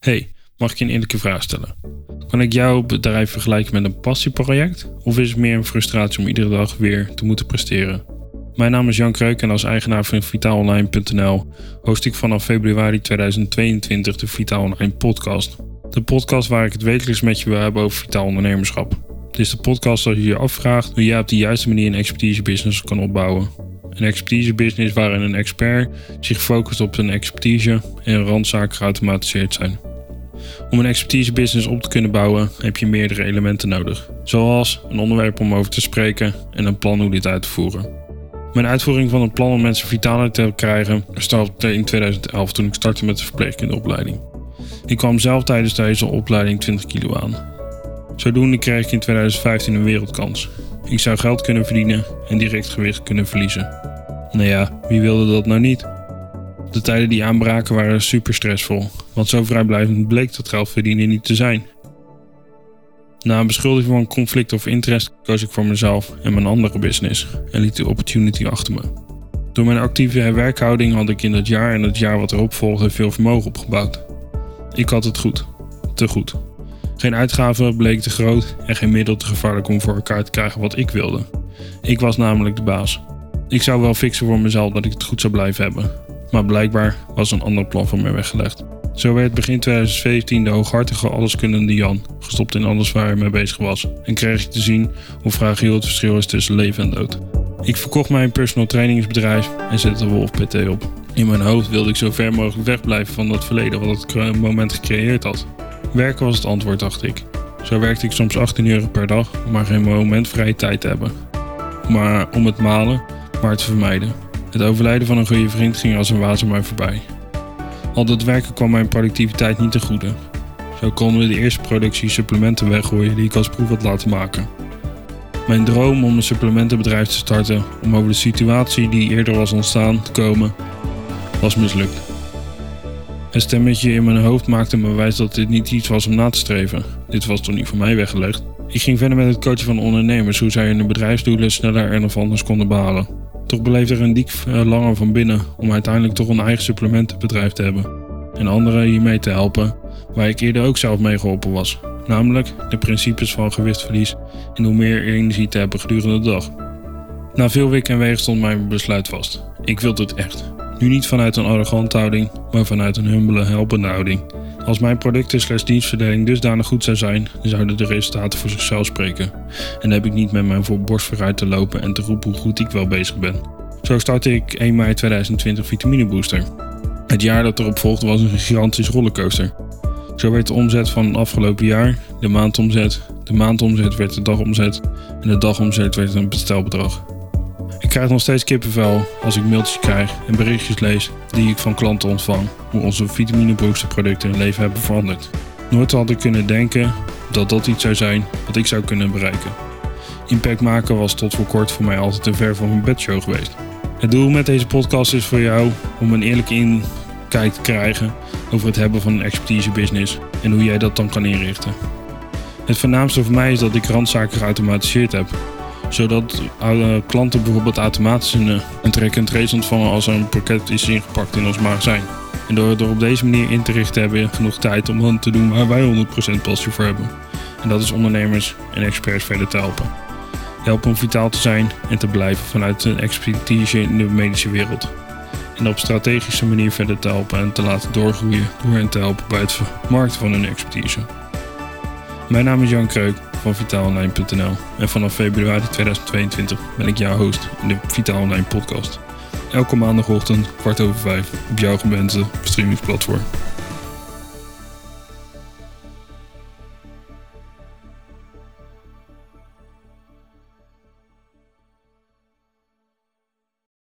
Hey, mag ik je een eerlijke vraag stellen? Kan ik jouw bedrijf vergelijken met een passieproject? Of is het meer een frustratie om iedere dag weer te moeten presteren? Mijn naam is Jan Kreuk en als eigenaar van vitaalonline.nl host ik vanaf februari 2022 de Vitaal Online podcast. De podcast waar ik het wekelijks met je wil hebben over vitaal ondernemerschap. Dit is de podcast als je je afvraagt hoe jij op de juiste manier een expertise business kan opbouwen. Een expertise business waarin een expert zich focust op zijn expertise en randzaken geautomatiseerd zijn. Om een expertise business op te kunnen bouwen heb je meerdere elementen nodig, zoals een onderwerp om over te spreken en een plan hoe dit uit te voeren. Mijn uitvoering van een plan om mensen vitaler te krijgen startte in 2011 toen ik startte met de verpleegkundeopleiding. Ik kwam zelf tijdens deze opleiding 20 kilo aan. Zodoende kreeg ik in 2015 een wereldkans. Ik zou geld kunnen verdienen en direct gewicht kunnen verliezen. Nou ja, wie wilde dat nou niet? De tijden die aanbraken waren super stressvol, want zo vrijblijvend bleek dat geld verdienen niet te zijn. Na een beschuldiging van conflict of interest koos ik voor mezelf en mijn andere business en liet de opportunity achter me. Door mijn actieve werkhouding had ik in dat jaar en het jaar wat erop volgde veel vermogen opgebouwd. Ik had het goed, te goed. Geen uitgaven bleek te groot en geen middel te gevaarlijk om voor elkaar te krijgen wat ik wilde. Ik was namelijk de baas. Ik zou wel fixen voor mezelf dat ik het goed zou blijven hebben. Maar blijkbaar was een ander plan voor mij weggelegd. Zo werd begin 2017 de hooghartige alleskunnende Jan gestopt in alles waar hij mee bezig was. En kreeg ik te zien hoe fragiel het verschil is tussen leven en dood. Ik verkocht mijn personal trainingsbedrijf en zette Wolf PT op. In mijn hoofd wilde ik zo ver mogelijk wegblijven van dat verleden wat het moment gecreëerd had. Werken was het antwoord, dacht ik. Zo werkte ik soms 18 uur per dag maar geen moment vrije tijd te hebben. Maar om het malen, maar te vermijden. Het overlijden van een goede vriend ging als een waas mij voorbij. Al dat werken kwam mijn productiviteit niet te goede. Zo konden we de eerste productie supplementen weggooien die ik als proef had laten maken. Mijn droom om een supplementenbedrijf te starten om over de situatie die eerder was ontstaan te komen, was mislukt. Een stemmetje in mijn hoofd maakte me wijs dat dit niet iets was om na te streven. Dit was toch niet voor mij weggelegd. Ik ging verder met het coachen van ondernemers, hoe zij hun bedrijfsdoelen sneller en of anders konden behalen. Toch beleefde er een diep verlangen van binnen om uiteindelijk toch een eigen supplementenbedrijf te hebben. En anderen hiermee te helpen, waar ik eerder ook zelf mee geholpen was. Namelijk de principes van gewichtverlies en hoe meer energie te hebben gedurende de dag. Na veel wikken en wegen stond mijn besluit vast. Ik wilde het echt. Nu niet vanuit een arrogante houding, maar vanuit een humbele, helpende houding. Als mijn producten slash dienstverdeling dusdanig goed zou zijn, zouden de resultaten voor zichzelf spreken. En dan heb ik niet met mijn borst vooruit te lopen en te roepen hoe goed ik wel bezig ben. Zo startte ik 1 mei 2020 Vitamine Booster. Het jaar dat erop volgde was een gigantische rollercoaster. Zo werd de omzet van het afgelopen jaar de maandomzet, de maandomzet werd de dagomzet en de dagomzet werd een bestelbedrag. Ik krijg nog steeds kippenvel als ik mailtjes krijg en berichtjes lees die ik van klanten ontvang hoe onze vitaminebooster producten hun leven hebben veranderd. Nooit had ik kunnen denken dat dat iets zou zijn wat ik zou kunnen bereiken. Impact maken was tot voor kort voor mij altijd te ver van mijn bedshow geweest. Het doel met deze podcast is voor jou om een eerlijke inkijk te krijgen over het hebben van een expertise business en hoe jij dat dan kan inrichten. Het voornaamste voor mij is dat ik randzaken geautomatiseerd heb zodat klanten bijvoorbeeld automatisch een, eh, een track ontvangen als er een pakket is ingepakt in ons magazijn. En door er op deze manier in te richten hebben we genoeg tijd om dan te doen waar wij 100% passie voor hebben. En dat is ondernemers en experts verder te helpen. Helpen om vitaal te zijn en te blijven vanuit een expertise in de medische wereld. En op strategische manier verder te helpen en te laten doorgroeien door hen te helpen bij het markten van hun expertise. Mijn naam is Jan Kreuk van vitaalonline.nl en vanaf februari 2022 ben ik jouw host in de Vitaal Online podcast. Elke maandagochtend kwart over vijf op jouw gewenste streamingsplatform.